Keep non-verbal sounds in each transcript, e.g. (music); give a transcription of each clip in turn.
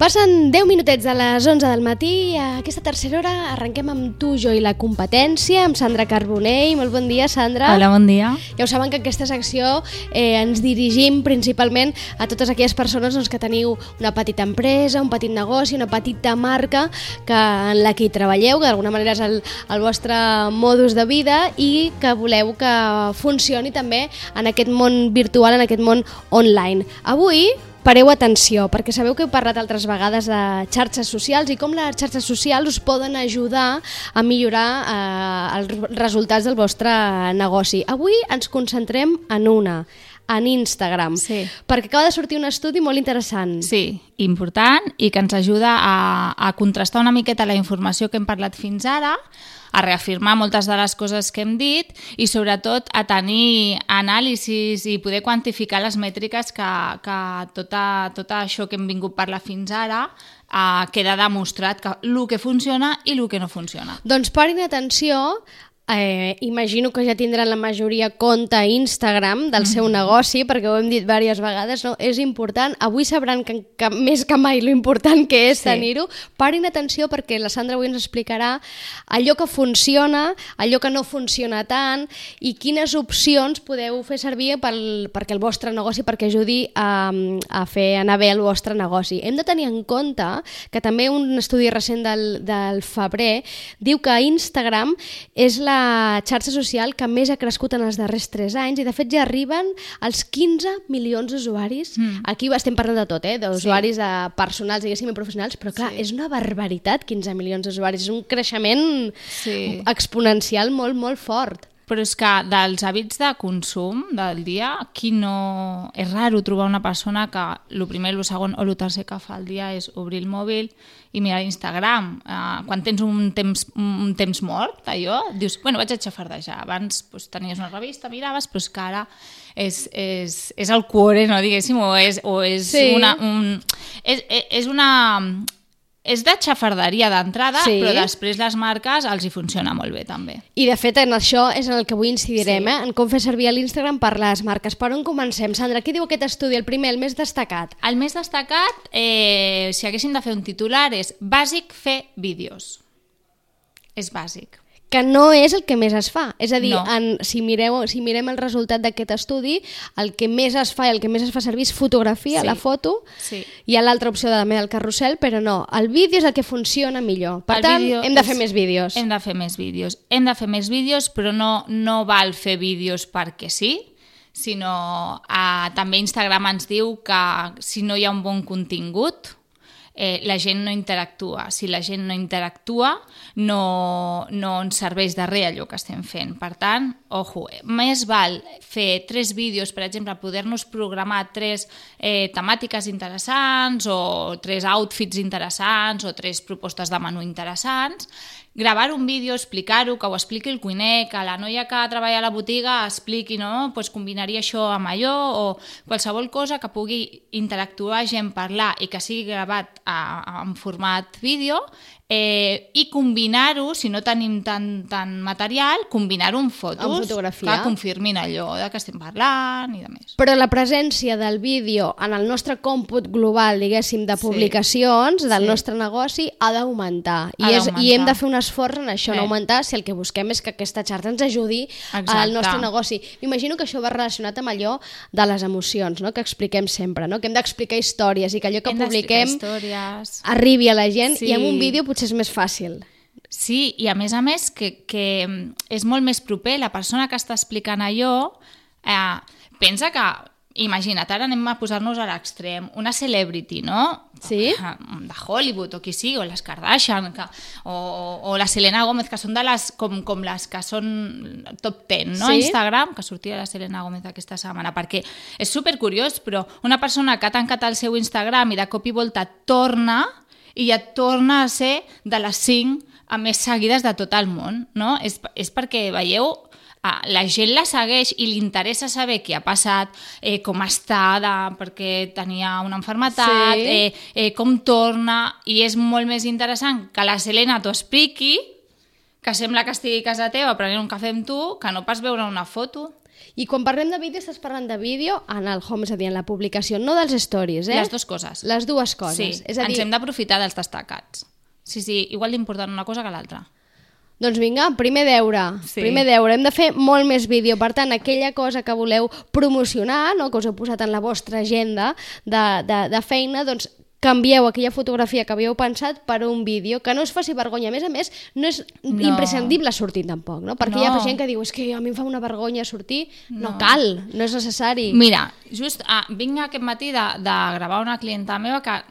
Passen 10 minutets de les 11 del matí. A aquesta tercera hora arrenquem amb tu, jo i la competència, amb Sandra Carbonell. Molt bon dia, Sandra. Hola, bon dia. Ja ho saben que aquesta secció eh, ens dirigim principalment a totes aquelles persones doncs, que teniu una petita empresa, un petit negoci, una petita marca que, en la que hi treballeu, que d'alguna manera és el, el vostre modus de vida i que voleu que funcioni també en aquest món virtual, en aquest món online. Avui Pareu atenció, perquè sabeu que heu parlat altres vegades de xarxes socials i com les xarxes socials us poden ajudar a millorar eh, els resultats del vostre negoci. Avui ens concentrem en una, en Instagram, Sí. perquè acaba de sortir un estudi molt interessant. Sí, important i que ens ajuda a, a contrastar una miqueta la informació que hem parlat fins ara, a reafirmar moltes de les coses que hem dit i sobretot a tenir anàlisis i poder quantificar les mètriques que, que tota, tot això que hem vingut a parlar fins ara eh, queda demostrat que el que funciona i el que no funciona. Doncs parin atenció, eh, imagino que ja tindran la majoria compte a Instagram del seu negoci, perquè ho hem dit diverses vegades, no? és important. Avui sabran que, que més que mai lo important que és Sí. tenir-ho. Parin atenció perquè la Sandra avui ens explicarà allò que funciona, allò que no funciona tant i quines opcions podeu fer servir pel, perquè el vostre negoci, perquè ajudi a, a fer anar bé el vostre negoci. Hem de tenir en compte que també un estudi recent del, del febrer diu que Instagram és la xarxa social que més ha crescut en els darrers 3 anys i de fet ja arriben als 15 milions d'usuaris. Mm. Aquí estem parlant de tot, eh? d'usuaris sí. personals, diguéssim, i professionals, però clar, Sí. és una barbaritat 15 milions d'usuaris, és un creixement Sí. exponencial molt, molt fort. Però és que dels hàbits de consum del dia, qui no... És raro trobar una persona que el primer, el segon o el tercer que fa al dia és obrir el mòbil i mirar Instagram. Uh, quan tens un temps, un temps mort, allò, dius, bueno, vaig a xafardejar. Abans pues, tenies una revista, miraves, però és que ara és, és, és el cuore, no, diguéssim, o és, o és Sí. una... Un, és, és una... És de xafarderia d'entrada, Sí. però després les marques els hi funciona molt bé també. I de fet en això és en el que avui incidirem, Sí. eh? en com fer servir l'Instagram per les marques. Per on comencem? Sandra, què diu aquest estudi? El primer, el més destacat. El més destacat, eh, si haguéssim de fer un titular, és bàsic fer vídeos. És bàsic. Que no és el que més es fa. És a dir, No. en, si, mireu, si mirem el resultat d'aquest estudi, el que més es fa i el que més es fa servir és fotografia, Sí. la foto, Sí. hi ha l'altra opció també del carrusel, però no, el vídeo és el que funciona millor. Per El tant, hem de és- fer més vídeos. Hem de fer més vídeos. Hem de fer més vídeos, però no, no val fer vídeos perquè sí, sinó eh, també Instagram ens diu que si no hi ha un bon contingut, eh, la gent no interactua. Si la gent no interactua, no, no ens serveix de res allò que estem fent. Per tant, ojo, més val fer tres vídeos, per exemple, poder-nos programar tres eh, temàtiques interessants o tres outfits interessants o tres propostes de menú interessants, gravar un vídeo, explicar-ho, que ho expliqui el cuiner, que la noia que treballa a la botiga expliqui, no? Pues combinaria això amb allò, o qualsevol cosa que pugui interactuar gent, parlar i que sigui gravat a, a, en format vídeo, eh, i combinar-ho, si no tenim tant, tant material, combinar-ho amb fotos Amb fotografia. que confirmin allò de que estem parlant i de més. Però la presència del vídeo en el nostre còmput global, diguéssim, de Sí. publicacions del Sí. nostre negoci ha d'augmentar. I, és, I hem de fer un esforç en això, en Eh. augmentar, si el que busquem és que aquesta xarxa ens ajudi al Exacte. nostre negoci. M'imagino que això va relacionat amb allò de les emocions, no? que expliquem sempre, no? que hem d'explicar històries i que allò que Hem publiquem arribi a la gent Sí. i amb un vídeo potser és més fàcil. Sí, i a més a més que, que és molt més proper, la persona que està explicant allò eh, pensa que, imagina't, ara anem a posar-nos a l'extrem, una celebrity, no? Sí. Eh, De Hollywood o qui sigui, o les Kardashian, que, o, o, la Selena Gómez, que són de les, com, com les que són top 10, no? Sí. Instagram, que sortia la Selena Gómez aquesta setmana, perquè és supercuriós, però una persona que ha tancat el seu Instagram i de cop i volta torna i ja torna a ser de les 5 a més seguides de tot el món, no? És, és perquè, veieu, ah, la gent la segueix i li interessa saber què ha passat, eh, com està, de, perquè tenia una enfermetat, Sí. eh, eh, com torna, i és molt més interessant que la Selena t'ho expliqui, que sembla que estigui a casa teva prenent un cafè amb tu, que no pas veure una foto. I quan parlem de vídeo, estàs parlant de vídeo en el home, és a dir, en la publicació, no dels stories, eh? Les dues coses. Les dues coses. Sí, és a dir, ens hem d'aprofitar dels destacats. Sí, sí, igual d'important una cosa que l'altra. Doncs vinga, primer deure, Sí. primer deure. Hem de fer molt més vídeo. Per tant, aquella cosa que voleu promocionar, no, que us heu posat en la vostra agenda de, de, de feina, doncs canvieu aquella fotografia que havíeu pensat per un vídeo, que no us faci vergonya. A més a més, no és No. imprescindible sortir tampoc, no? Perquè hi ha No. gent que diu és que a mi em fa una vergonya sortir. No, cal, no és necessari. Mira, just ah, vinc aquest matí de, de gravar una clienta meva que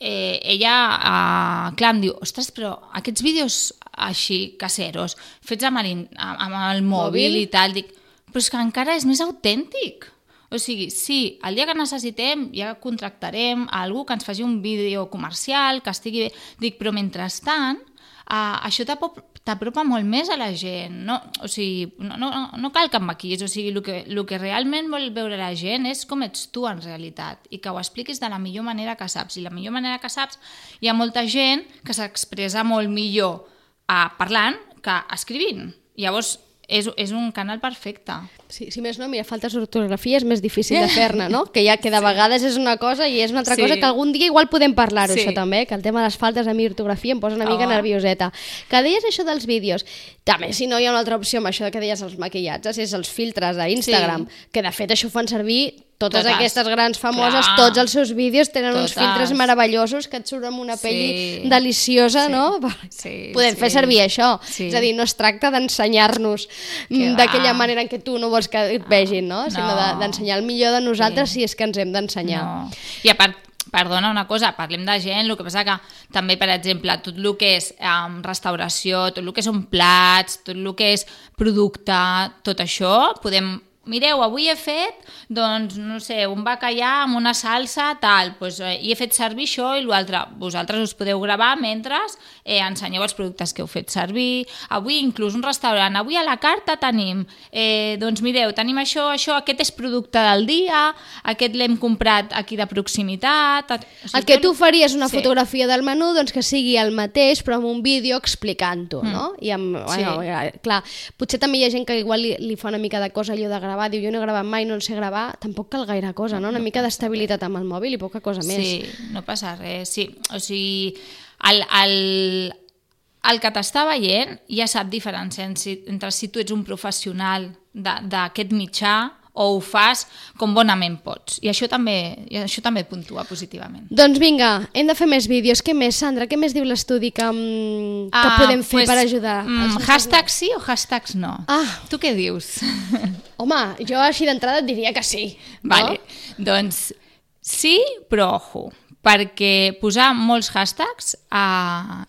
eh, ella, ah, clar, em diu, ostres, però aquests vídeos així, caseros, fets amb el, amb el mòbil, Mòbil? i tal, dic, però és que encara és més autèntic. O sigui, sí, el dia que necessitem ja contractarem a algú que ens faci un vídeo comercial, que estigui bé. Dic, però mentrestant, uh, això t'apro- t'apropa molt més a la gent. No, o sigui, no, no, no cal que em maquillis, o sigui, el que, el que realment vol veure la gent és com ets tu en realitat i que ho expliquis de la millor manera que saps. I la millor manera que saps, hi ha molta gent que s'expressa molt millor uh, parlant que escrivint. Llavors, és, és un canal perfecte. Sí, si més no, mira, faltes d'ortografia és més difícil de (laughs) fer-ne, no? Que ja que de vegades és una cosa i és una altra Sí. cosa que algun dia igual podem parlar-ho, Sí. això també, que el tema de les faltes de mi ortografia em posa una mica Home. nervioseta. Que deies això dels vídeos, també si no hi ha una altra opció amb això que deies els maquillatges, és els filtres d'Instagram, Sí. que de fet això ho fan servir totes, Totes. aquestes grans famoses, Clar. tots els seus vídeos tenen uns Totes. filtres meravellosos que et surt amb una pell Sí. deliciosa, Sí. no? Sí, Podem sí. fer servir això. Sí. És a dir, no es tracta d'ensenyar-nos d'aquella manera en què tu no vols que et vegin, no? Sinó No. de- d'ensenyar el millor de nosaltres Sí. si és que ens hem d'ensenyar. No. I a part, perdona una cosa, parlem de gent, el que passa que també, per exemple, tot el que és um, restauració, tot el que són plats, tot el que és producte, tot això, podem mireu, avui he fet, doncs, no sé, un bacallà amb una salsa, tal, doncs, eh, i he fet servir això i l'altre. Vosaltres us podeu gravar mentre eh, ensenyeu els productes que heu fet servir. Avui, inclús un restaurant, avui a la carta tenim, eh, doncs mireu, tenim això, això, aquest és producte del dia, aquest l'hem comprat aquí de proximitat... O El que tu faries una Sí. fotografia del menú, doncs que sigui el mateix, però amb un vídeo explicant-ho, no? I amb, bueno, ja, clar, potser també hi ha gent que igual li, li fa una mica de cosa allò de gravar, diu jo no he gravat mai, no en sé gravar, tampoc cal gaire cosa, no? Una mica d'estabilitat amb el mòbil i poca cosa més. Sí, no passa res, sí. O sigui, el, el, el que t'està veient ja sap diferenciar entre si tu ets un professional d'aquest mitjà o ho fas com bonament pots. I això també, i això també puntua positivament. Doncs vinga, hem de fer més vídeos. Què més, Sandra? Què més diu l'estudi que, mm, que Ah, podem fer pues, per ajudar? Mm, hashtags sí o hashtags no? Ah. Tu què dius? (laughs) Home, jo així d'entrada diria que sí. Vale, doncs sí, però ojo, perquè posar molts hashtags uh,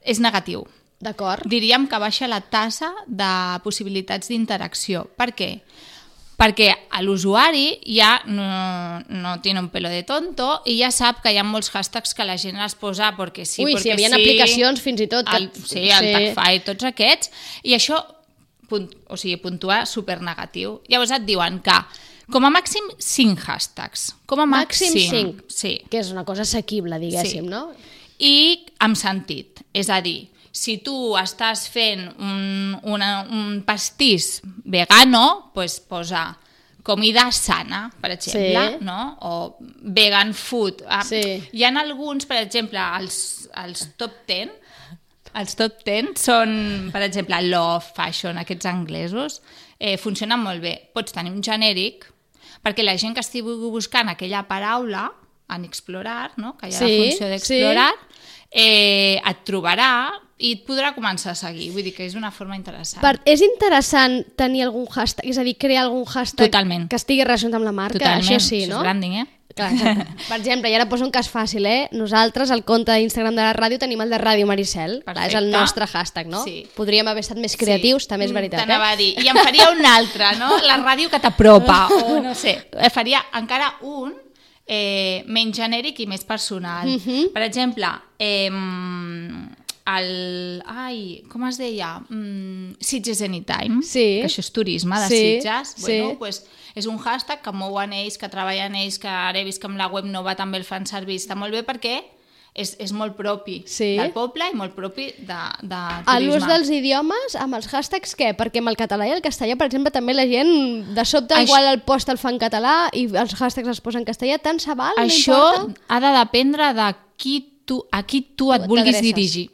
és negatiu. D'acord. Diríem que baixa la tassa de possibilitats d'interacció. Per què? Perquè a l'usuari ja no, no tiene un pelo de tonto i ja sap que hi ha molts hashtags que la gent les posa perquè sí, Ui, perquè si hi havia sí, aplicacions fins i tot que- El, sí, el sí. Tagfy, tots aquests, i això punt, o sigui, puntua super negatiu. Llavors et diuen que com a màxim 5 hashtags. Com a Màxim màxim, cinc. Sí. Que és una cosa assequible, diguéssim, Sí. no? I amb sentit. És a dir, si tu estàs fent un, una, un pastís vegano, pues posa comida sana, per exemple, Sí. no? o vegan food. Ah, Sí. Hi ha alguns, per exemple, els, els top 10, els top 10 són, per exemple, love, fashion, aquests anglesos, eh, funcionen molt bé. Pots tenir un genèric, perquè la gent que estigui buscant aquella paraula en explorar, no? que hi ha Sí, la funció sí. d'explorar, eh, et trobarà i et podrà començar a seguir. Vull dir que és una forma interessant. Per, és interessant tenir algun hashtag, és a dir, crear algun hashtag Totalment. que estigui relacionat amb la marca, Totalment, això sí, això no? és branding, eh? Clar, exacte. (laughs) per exemple, i ara poso un cas fàcil, eh? Nosaltres, al compte d'Instagram de la ràdio, tenim el de Ràdio Maricel. Clar, és el nostre hashtag, no? Sí. Podríem haver estat més creatius, Sí. també és veritat, T'anava eh? a dir. I em faria un altre, no? La ràdio que t'apropa, o no sé. (laughs) Faria encara un eh, menys genèric i més personal. Mhm. Per exemple, eh, el... Ai, com es deia? Mm, Sitges Anytime. Sí. Que això és turisme de Sí, Sitges. sí. Bueno, pues, és un hashtag que mouen ells, que treballen ells, que ara he vist que amb la web nova també el fan servir. Està molt bé perquè és, és molt propi Sí. del poble i molt propi de, de A turisme. l'ús dels idiomes, amb els hashtags, què? Perquè amb el català i el castellà, per exemple, també la gent de sobte Això- igual el post el fa en català i els hashtags es posen en castellà, tant se val, Això no ha de dependre de qui tu, a qui tu et vulguis dirigir.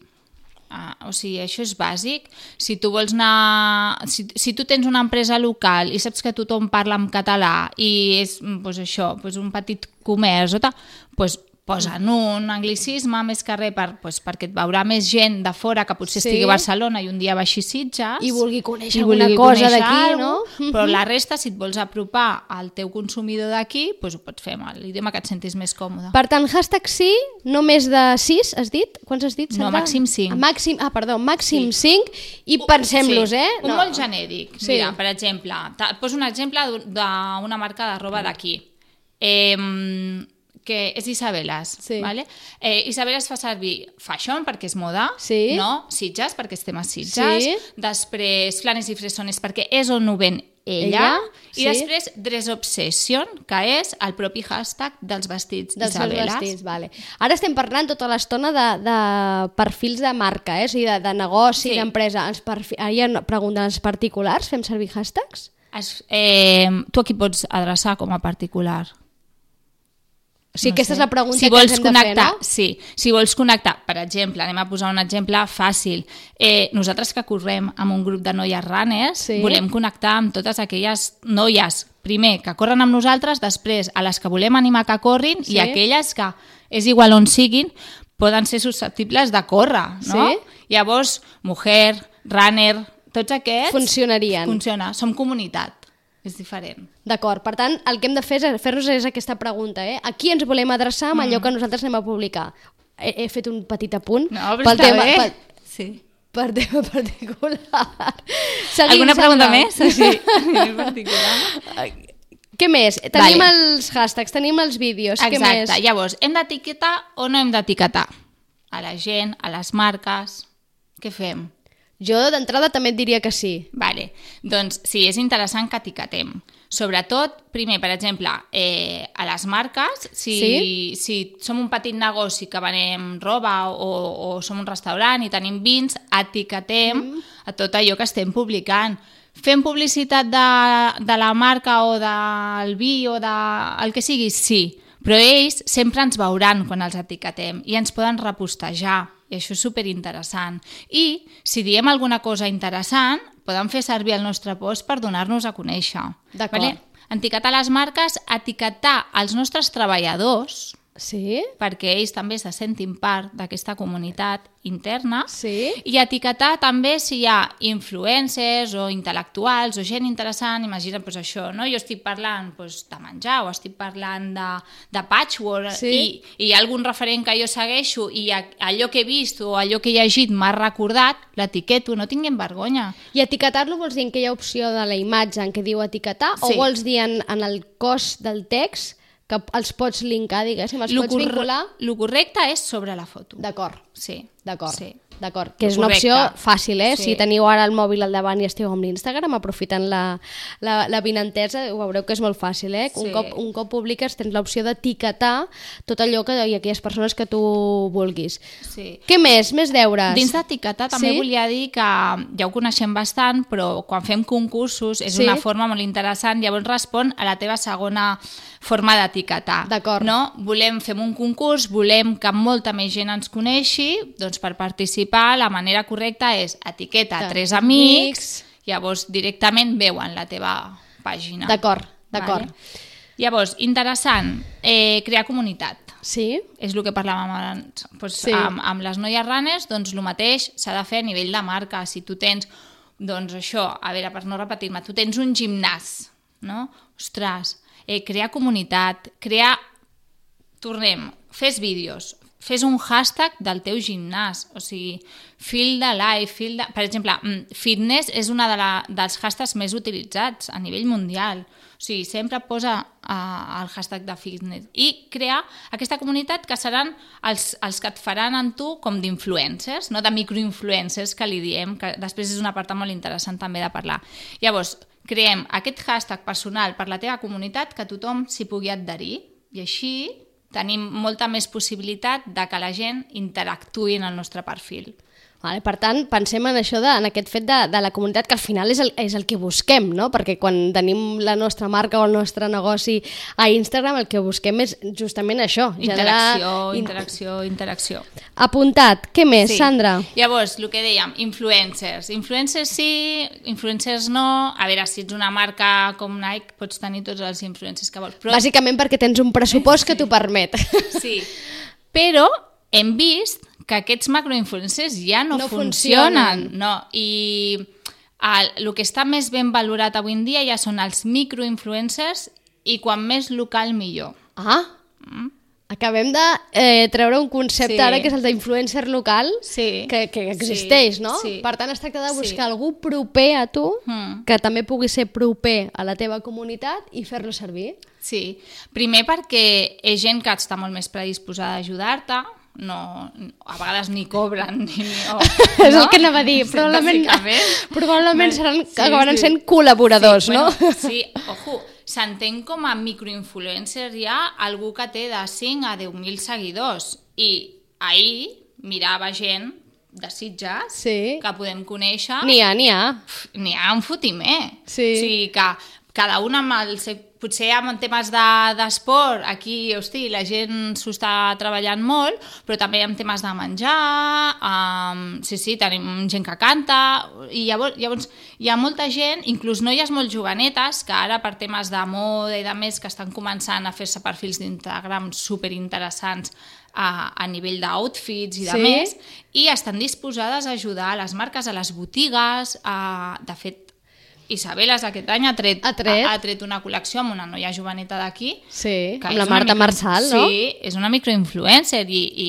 Ah, o sigui, això és bàsic. Si tu vols anar... Si, si tu tens una empresa local i saps que tothom parla en català i és mm, pues això, pues un petit comerç o tal, pues posa'n un anglicisme més que res per, pues, perquè et veurà més gent de fora que potser Sí. estigui a Barcelona i un dia baixi Sitges I vulgui conèixer i vulgui alguna cosa d'aquí, no? Però la resta, si et vols apropar al teu consumidor d'aquí, pues ho pots fer amb l'idioma que et sentis més còmode. Per tant, hashtag sí, no més de 6, has dit? Quants has dit, No, Sandra? màxim cinc. Ah, Màxim, ah, perdó, màxim 5 i pensem-los, eh? Un molt genèric. Sí. Mira, per exemple, et poso un exemple d'un- d'una marca de roba d'aquí. Eh, que és Isabeles, Sí. vale? Eh, Isabeles fa servir fashion perquè és moda, Sí. no? Sitges perquè estem a Sitges, Sí. després Flanes i Fresones perquè és on ho ven ella, Ella, i sí. després Dress Obsession, que és el propi hashtag dels vestits dels Isabeles. vestits, vale. Ara estem parlant tota l'estona de, de perfils de marca, eh? o sigui, de, de negoci, Sí. d'empresa. Els perfi... Ara hi ha preguntes als particulars, fem servir hashtags? Es, eh, tu a qui pots adreçar com a particular? O sigui, No aquesta sé. és la pregunta si que vols ens hem connectar, de fer, no? Sí, si vols connectar, per exemple, anem a posar un exemple fàcil. Eh, nosaltres que correm amb un grup de noies runners, Sí. volem connectar amb totes aquelles noies, primer, que corren amb nosaltres, després, a les que volem animar que corrin, Sí. i aquelles que, és igual on siguin, poden ser susceptibles de córrer, no? Sí. Llavors, mujer, runner, tots aquests... Funcionarien. Funciona, som comunitat, és diferent. D'acord, per tant, el que hem de fer és fer-nos és aquesta pregunta, eh? A qui ens volem adreçar amb allò que nosaltres anem a publicar? He, he fet un petit apunt Mm. No, però pel està tema, bé. pel, Sí. per tema particular. (laughs) Seguim, Alguna pregunta més? (laughs) Sí, particular. Què més? Tenim Vale. els hashtags, tenim els vídeos, què més? Exacte. Llavors, hem d'etiquetar o no hem d'etiquetar? A la gent, a les marques... Què fem? Jo d'entrada també et diria que sí. Vale. Doncs sí, és interessant que etiquetem. Sobretot, primer, per exemple, eh, a les marques, si, Sí? si som un petit negoci que venem roba o, o som un restaurant i tenim vins, etiquetem mm. a tot allò que estem publicant. Fem publicitat de, de la marca o del vi o de el que sigui, sí, però ells sempre ens veuran quan els etiquetem i ens poden repostejar i això és superinteressant. I si diem alguna cosa interessant, poden fer servir el nostre post per donar-nos a conèixer. D'acord. Etiquetar les marques, etiquetar els nostres treballadors, Sí? perquè ells també se sentin part d'aquesta comunitat interna, Sí? i etiquetar també si hi ha influencers o intel·lectuals o gent interessant, imagina't pues, això, no? jo estic parlant pues, de menjar o estic parlant de, de patchwork Sí. i, i hi ha algun referent que jo segueixo i a, allò que he vist o allò que he llegit m'ha recordat, l'etiqueto, no tinguem vergonya. I etiquetar-lo vols dir en que hi ha opció de la imatge en què diu etiquetar Sí. o vols dir en, en el cos del text que els pots linkar, diguéssim, els Lo pots vincular? Lo correcte és sobre la foto. D'acord, Sí. d'acord. Sí. D'acord, que és una opció fàcil, eh? Sí. Si teniu ara el mòbil al davant i esteu amb l'Instagram, aprofitant la, la, la vinentesa, ho veureu que és molt fàcil, eh? Un, Sí. cop, un cop publiques tens l'opció d'etiquetar tot allò que i aquelles persones que tu vulguis. sí. Què més? Més deures? Dins d'etiquetar també Sí? volia dir que ja ho coneixem bastant, però quan fem concursos és Sí. una forma molt interessant, llavors respon a la teva segona forma d'etiquetar. D'acord. No? Volem, fem un concurs, volem que molta més gent ens coneixi, doncs per participar la manera correcta és etiqueta Ta- tres amics, llavors directament veuen la teva pàgina. D'acord, d'acord. Vale? Llavors, interessant, eh, crear comunitat Sí? és el que parlàvem abans. Pues, Sí. amb, amb les noies runners, doncs el mateix s'ha de fer a nivell de marca. Si tu tens, doncs això, a veure, per no repetir-me, tu tens un gimnàs, no? Ostres, eh, crear comunitat, crear... Tornem, fes vídeos, fes un hashtag del teu gimnàs, o sigui, feel de life, feel de... Per exemple, mm, fitness és una de dels hashtags més utilitzats a nivell mundial. O sigui, sempre posa uh, el hashtag de fitness. I crear aquesta comunitat que seran els, els que et faran en tu com d'influencers, no de microinfluencers que li diem, que després és una part molt interessant també de parlar. Llavors, creem aquest hashtag personal per la teva comunitat que tothom s'hi pugui adherir i així tenim molta més possibilitat de que la gent interactuï en el nostre perfil. Vale, per tant, pensem en això, de, en aquest fet de, de la comunitat, que al final és el, és el que busquem, no? Perquè quan tenim la nostra marca o el nostre negoci a Instagram, el que busquem és justament això. Interacció, interacció, interacció. Apuntat. Què més, Sí. Sandra? Llavors, el que dèiem, influencers. Influencers sí, influencers no. A veure, si ets una marca com Nike, pots tenir tots els influencers que vols. Però Bàsicament perquè tens un pressupost que t'ho permet. Sí, però hem vist que aquests macroinfluencers ja no, No funcionen. funcionen. No, I el, el que està més ben valorat avui en dia ja són els microinfluencers i quan més local millor. Ah, acabem de eh, treure un concepte Sí. ara que és el d'influencer local Sí. que, que existeix, Sí, no? sí. Per tant, es tracta de buscar Sí. algú proper a tu, Mm. que també pugui ser proper a la teva comunitat i fer-lo servir. Sí, primer perquè és gent que està molt més predisposada a ajudar-te, no, a vegades ni cobren ni, ni o, (laughs) és el que anava a dir. Probablement, probablement seran, Sí, acabaran sí. sent col·laboradors, sí, no? Bueno, (laughs) sí, ojo, s'entén com a microinfluencer ja algú que té de 5 a 10.000 seguidors. I ahir mirava gent de Sitges Sí. que podem conèixer N'hi ha, n'hi ha. n'hi ha un fotimer. Sí. O sigui que cada un amb el seu... Potser en temes de- d'esport, aquí, hosti, la gent s'ho està treballant molt, però també en temes de menjar, um, sí, sí, tenim gent que canta, i llavors, llavors hi ha molta gent, inclús noies molt jovenetes, que ara per temes de moda i de més, que estan començant a fer-se perfils d'Instagram superinteressants a, a nivell d'outfits i de Sí. més, i estan disposades a ajudar a les marques, a les botigues, a, de fet, Isabeles aquest any ha tret, Ha tret. ha, ha tret una col·lecció amb una noia joveneta d'aquí Sí, amb és la Marta micro- Marçal, no? Sí, és una microinfluencer i, i,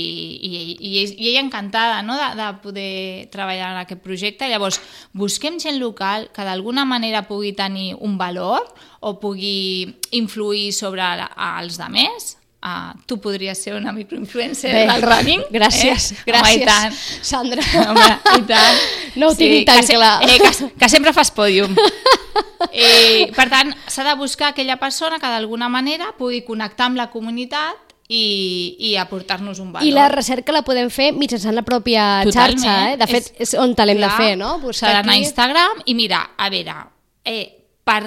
i, i, és- i ella encantada no, de, de poder treballar en aquest projecte. Llavors, busquem gent local que d'alguna manera pugui tenir un valor o pugui influir sobre la- els demés. Uh, tu podries ser una microinfluencer Bé, del running. gràcies, Eh? gràcies, Home, i tant. Sandra. Home, i tant. No ho tinc tan que se- clar. Eh, que, que sempre fas pòdium. (laughs) Eh, per tant, s'ha de buscar aquella persona que d'alguna manera pugui connectar amb la comunitat i, i aportar-nos un valor. I la recerca la podem fer mitjançant la pròpia Totalment. xarxa, eh? De fet, és, on te l'hem de fer, no? S'ha d'anar a Instagram i mira, a veure, eh, per,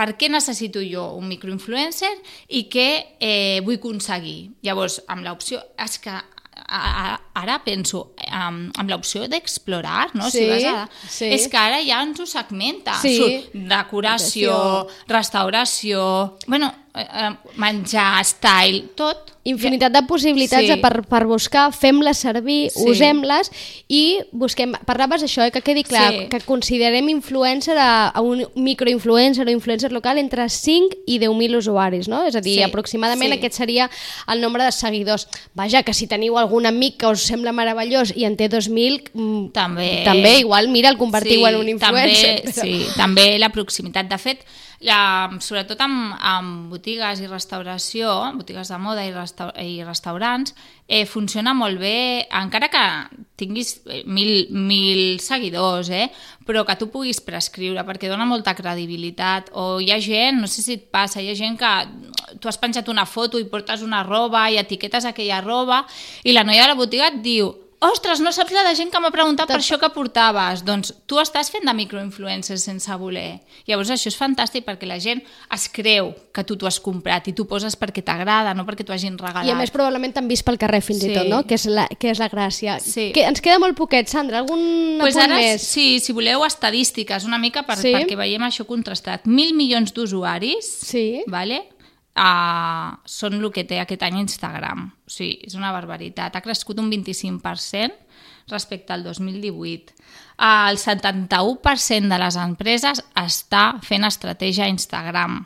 per què necessito jo un microinfluencer i què eh, vull aconseguir? Llavors, amb l'opció... És que a, a, ara penso um, amb l'opció d'explorar, no? Sí, si vas a, sí. És que ara ja ens ho segmenta. Sí. Surt decoració, restauració, bueno, eh, eh, menjar, style, tot. Infinitat de possibilitats Sí. per, per buscar, fem-les servir, Sí. usem-les i busquem... Parlaves això, eh, que quedi clar, sí. que considerem influencer a, a un microinfluencer o influencer local entre 5 i 10.000 usuaris, no? És a dir, Sí, aproximadament sí. aquest seria el nombre de seguidors. Vaja, que si teniu algun amic que us sembla meravellós i en té 2.000, mm, També. també igual, mira, el convertiu en un influencer. També, sí, (laughs) també la proximitat. De fet, la, sobretot amb, amb botigues i restauració, botigues de moda i, resta, i restaurants, eh, funciona molt bé, encara que tinguis mil, mil seguidors, eh, però que tu puguis prescriure, perquè dona molta credibilitat. O hi ha gent, no sé si et passa, hi ha gent que tu has penjat una foto i portes una roba i etiquetes aquella roba i la noia de la botiga et diu ostres, no saps la de gent que m'ha preguntat per això que portaves. Doncs tu estàs fent de microinfluencers sense voler. Llavors això és fantàstic perquè la gent es creu que tu t'ho has comprat i tu poses perquè t'agrada, no perquè t'ho hagin regalat. I a més probablement t'han vist pel carrer fins Sí. i tot, no? Que és la, que és la gràcia. Sí. Que ens queda molt poquet, Sandra. Algun pues apunt ara, més? sí, si voleu estadístiques, una mica per, Sí. perquè veiem això contrastat. Mil milions d'usuaris, Sí. vale? Uh, són el que té aquest any Instagram. O sigui, és una barbaritat. Ha crescut un 25% respecte al 2018. Uh, el 71% de les empreses està fent estratègia a Instagram.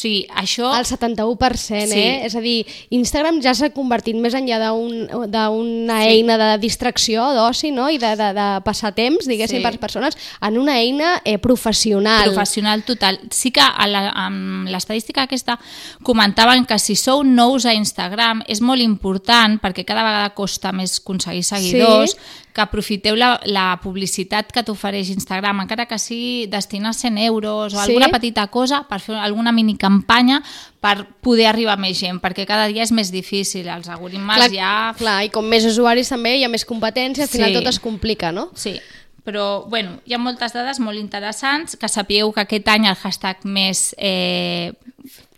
Sigui, això... El 71%, Sí. eh? És a dir, Instagram ja s'ha convertit més enllà d'un- d'una Sí. eina de distracció, d'oci, no? I de, de, de passar temps, diguéssim, Sí. per les persones, en una eina eh, professional. professional total. Sí que a la- amb l'estadística aquesta comentaven que si sou nous a Instagram és molt important perquè cada vegada costa més aconseguir seguidors, Sí. Que aprofiteu la, la publicitat que t'ofereix Instagram, encara que sigui destinar 100 euros o Sí? alguna petita cosa per fer alguna mini campanya per poder arribar a més gent, perquè cada dia és més difícil, els algoritmes clar, ja... clar, i com més usuaris també hi ha més competència, al final Sí. tot es complica, no? Sí, però bueno, hi ha moltes dades molt interessants, que sapigueu que aquest any el hashtag més, eh,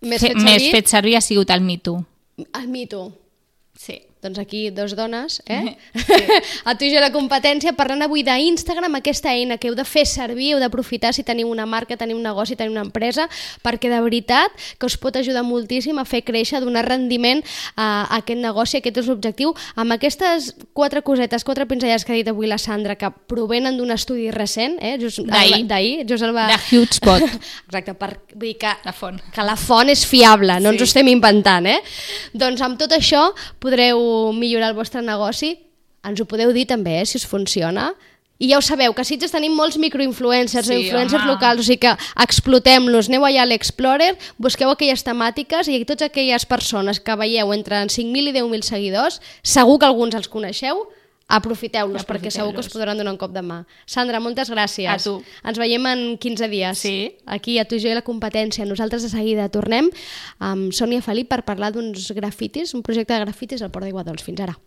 Més fe- fet més fet servir ha sigut el MeToo. El mito. Sí. Doncs aquí dos dones, eh? (laughs) a tu i jo la competència, parlant avui d'Instagram, aquesta eina que heu de fer servir, heu d'aprofitar si teniu una marca, teniu un negoci, teniu una empresa, perquè de veritat que us pot ajudar moltíssim a fer créixer, a donar rendiment a, a aquest negoci, aquest és l'objectiu. Amb aquestes quatre cosetes, quatre pinzellades que ha dit avui la Sandra, que provenen d'un estudi recent, eh? D'ahir. Just el va... De HugeSpot. (laughs) Exacte, per, vull dir que La font. que la font és fiable, no Sí. ens ho estem inventant, eh? Doncs amb tot això podreu millorar el vostre negoci, ens ho podeu dir també, eh, si us funciona, i ja ho sabeu, que a Sitges tenim molts microinfluencers, Sí, sí, influencers home. locals, o sigui que explotem-los, aneu allà a l'Explorer, busqueu aquelles temàtiques i totes aquelles persones que veieu entre 5.000 i 10.000 seguidors, segur que alguns els coneixeu, aprofiteu-los, perquè segur que us podran donar un cop de mà. Sandra, moltes gràcies. A tu. Ens veiem en 15 dies. Sí. Aquí a tu i jo i la competència. Nosaltres de seguida tornem amb Sònia Felip per parlar d'uns grafitis, un projecte de grafitis al Port d'Iguadols. Fins ara.